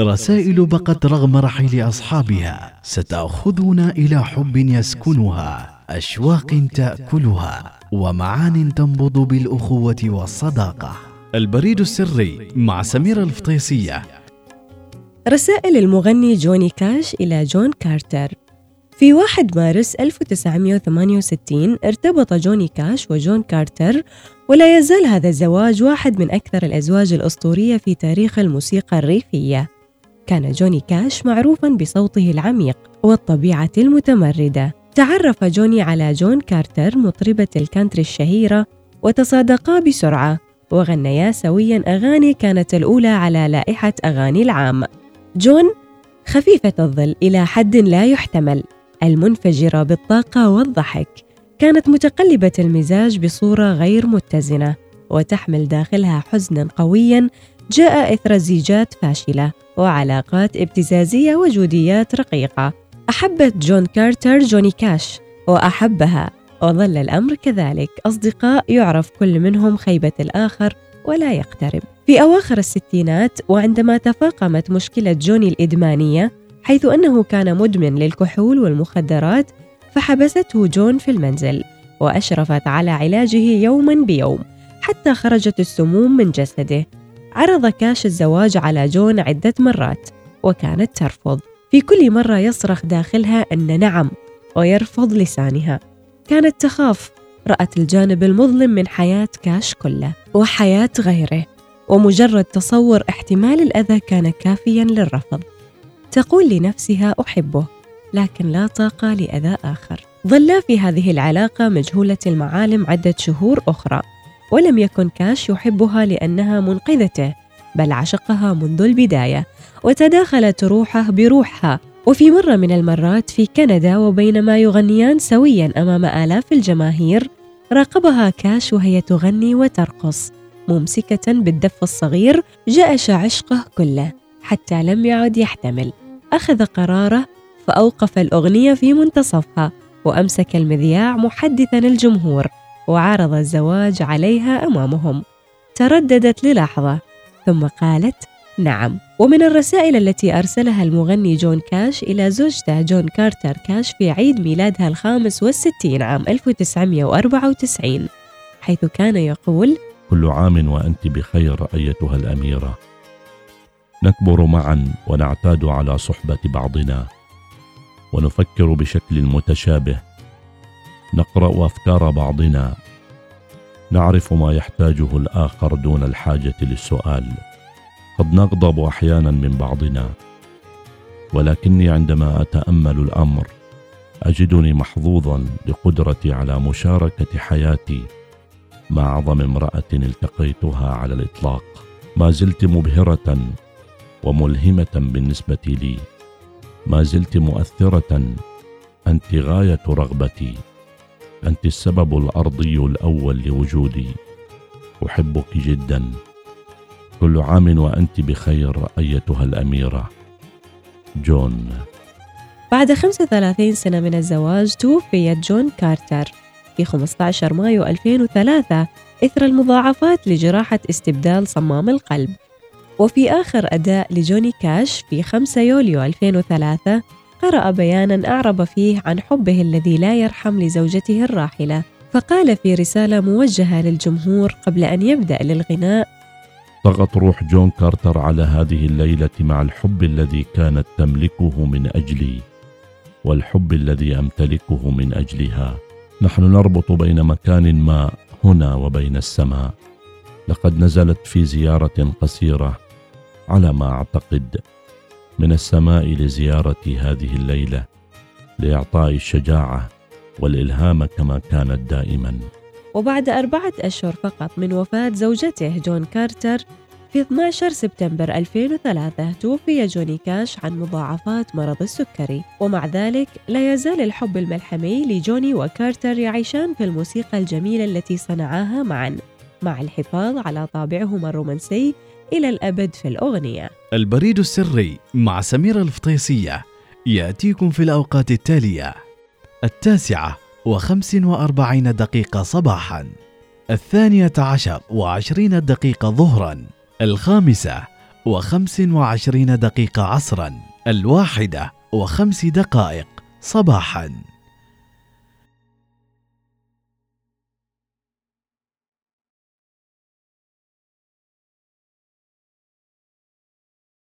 رسائل بقت رغم رحيل أصحابها ستأخذنا إلى حب يسكنها أشواق تأكلها ومعان تنبض بالأخوة والصداقة. البريد السري مع سميرة الفطيسية. رسائل المغني جوني كاش إلى جون كارتر. في 1 مارس 1968 ارتبط جوني كاش وجون كارتر ولا يزال هذا الزواج واحد من أكثر الأزواج الأسطورية في تاريخ الموسيقى الريفية. كان جوني كاش معروفا بصوته العميق والطبيعة المتمردة. تعرف جوني على جون كارتر مطربة الكانتري الشهيرة وتصادقا بسرعة وغنيا سويا أغاني كانت الأولى على لائحة أغاني العام. جون خفيفة الظل إلى حد لا يحتمل. المنفجرة بالطاقة والضحك. كانت متقلبة المزاج بصورة غير متزنة وتحمل داخلها حزنا قويا جاء إثر زيجات فاشلة وعلاقات ابتزازية وجوديات رقيقة. أحبت جون كارتر جوني كاش وأحبها. وظل الأمر كذلك. أصدقاء يعرف كل منهم خيبة الآخر ولا يقترب. في أواخر الستينات وعندما تفاقمت مشكلة جوني الإدمانية حيث أنه كان مدمن للكحول والمخدرات فحبسته جون في المنزل وأشرفت على علاجه يوما بيوم حتى خرجت السموم من جسده. عرض كاش الزواج على جون عدة مرات وكانت ترفض. في كل مرة يصرخ داخلها أن نعم ويرفض لسانها. كانت تخاف رأت الجانب المظلم من حياة كاش كله وحياة غيره. ومجرد تصور احتمال الأذى كان كافيا للرفض. تقول لنفسها أحبه لكن لا طاقة لأذى آخر. ظلا في هذه العلاقة مجهولة المعالم عدة شهور أخرى. ولم يكن كاش يحبها لأنها منقذته بل عشقها منذ البداية وتداخلت روحه بروحها. وفي مرة من المرات في كندا وبينما يغنيان سويا أمام آلاف الجماهير راقبها كاش وهي تغني وترقص. ممسكة بالدف الصغير جأش عشقه كله حتى لم يعد يحتمل. أخذ قراره فأوقف الأغنية في منتصفها وأمسك المذياع محدثا الجمهور. وعرض الزواج عليها أمامهم. ترددت للحظة ثم قالت نعم. ومن الرسائل التي أرسلها المغني جون كاش إلى زوجته جون كارتر كاش في عيد ميلادها الخامس والستين عام 1994 حيث كان يقول كل عام وأنت بخير أيتها الأميرة. نكبر معا ونعتاد على صحبة بعضنا. ونفكر بشكل متشابه نقرأ أفكار بعضنا. نعرف ما يحتاجه الآخر دون الحاجة للسؤال. قد نغضب أحيانا من بعضنا. ولكني عندما أتأمل الأمر أجدني محظوظا بقدرتي على مشاركة حياتي مع أعظم امرأة التقيتها على الإطلاق. ما زلت مبهرة وملهمة بالنسبة لي. ما زلت مؤثرة أنت غاية رغبتي. أنت السبب الأرضي الأول لوجودي. أحبك جدا. كل عام وأنت بخير أيتها الأميرة. جون. بعد 35 سنة من الزواج توفي جون كارتر. في 15 مايو 2003 إثر المضاعفات لجراحة استبدال صمام القلب. وفي آخر أداء لجوني كاش في 5 يوليو 2003 قرأ بيانا أعرب فيه عن حبه الذي لا يرحم لزوجته الراحلة فقال في رسالة موجهة للجمهور قبل أن يبدأ للغناء طغت روح جون كارتر على هذه الليلة مع الحب الذي كانت تملكه من أجلي والحب الذي أمتلكه من أجلها. نحن نربط بين مكان ما هنا وبين السماء. لقد نزلت في زيارة قصيرة على ما أعتقد من السماء لزيارة هذه الليلة لإعطاء الشجاعة والإلهام كما كانت دائما. وبعد أربعة أشهر فقط من وفاة زوجته جون كارتر في 12 سبتمبر 2003 توفي جوني كاش عن مضاعفات مرض السكري. ومع ذلك لا يزال الحب الملحمي لجوني وكارتر يعيشان في الموسيقى الجميلة التي صنعاها معا مع الحفاظ على طابعهما الرومانسي إلى الأبد في الأغنية. البريد السري مع سميرة الفطيسية يأتيكم في الأوقات التالية. التاسعة وخمس وأربعين دقيقة صباحا. الثانية عشر وعشرين دقيقة ظهرا. الخامسة وخمس وعشرين دقيقة عصرا. الواحدة وخمس دقائق صباحا.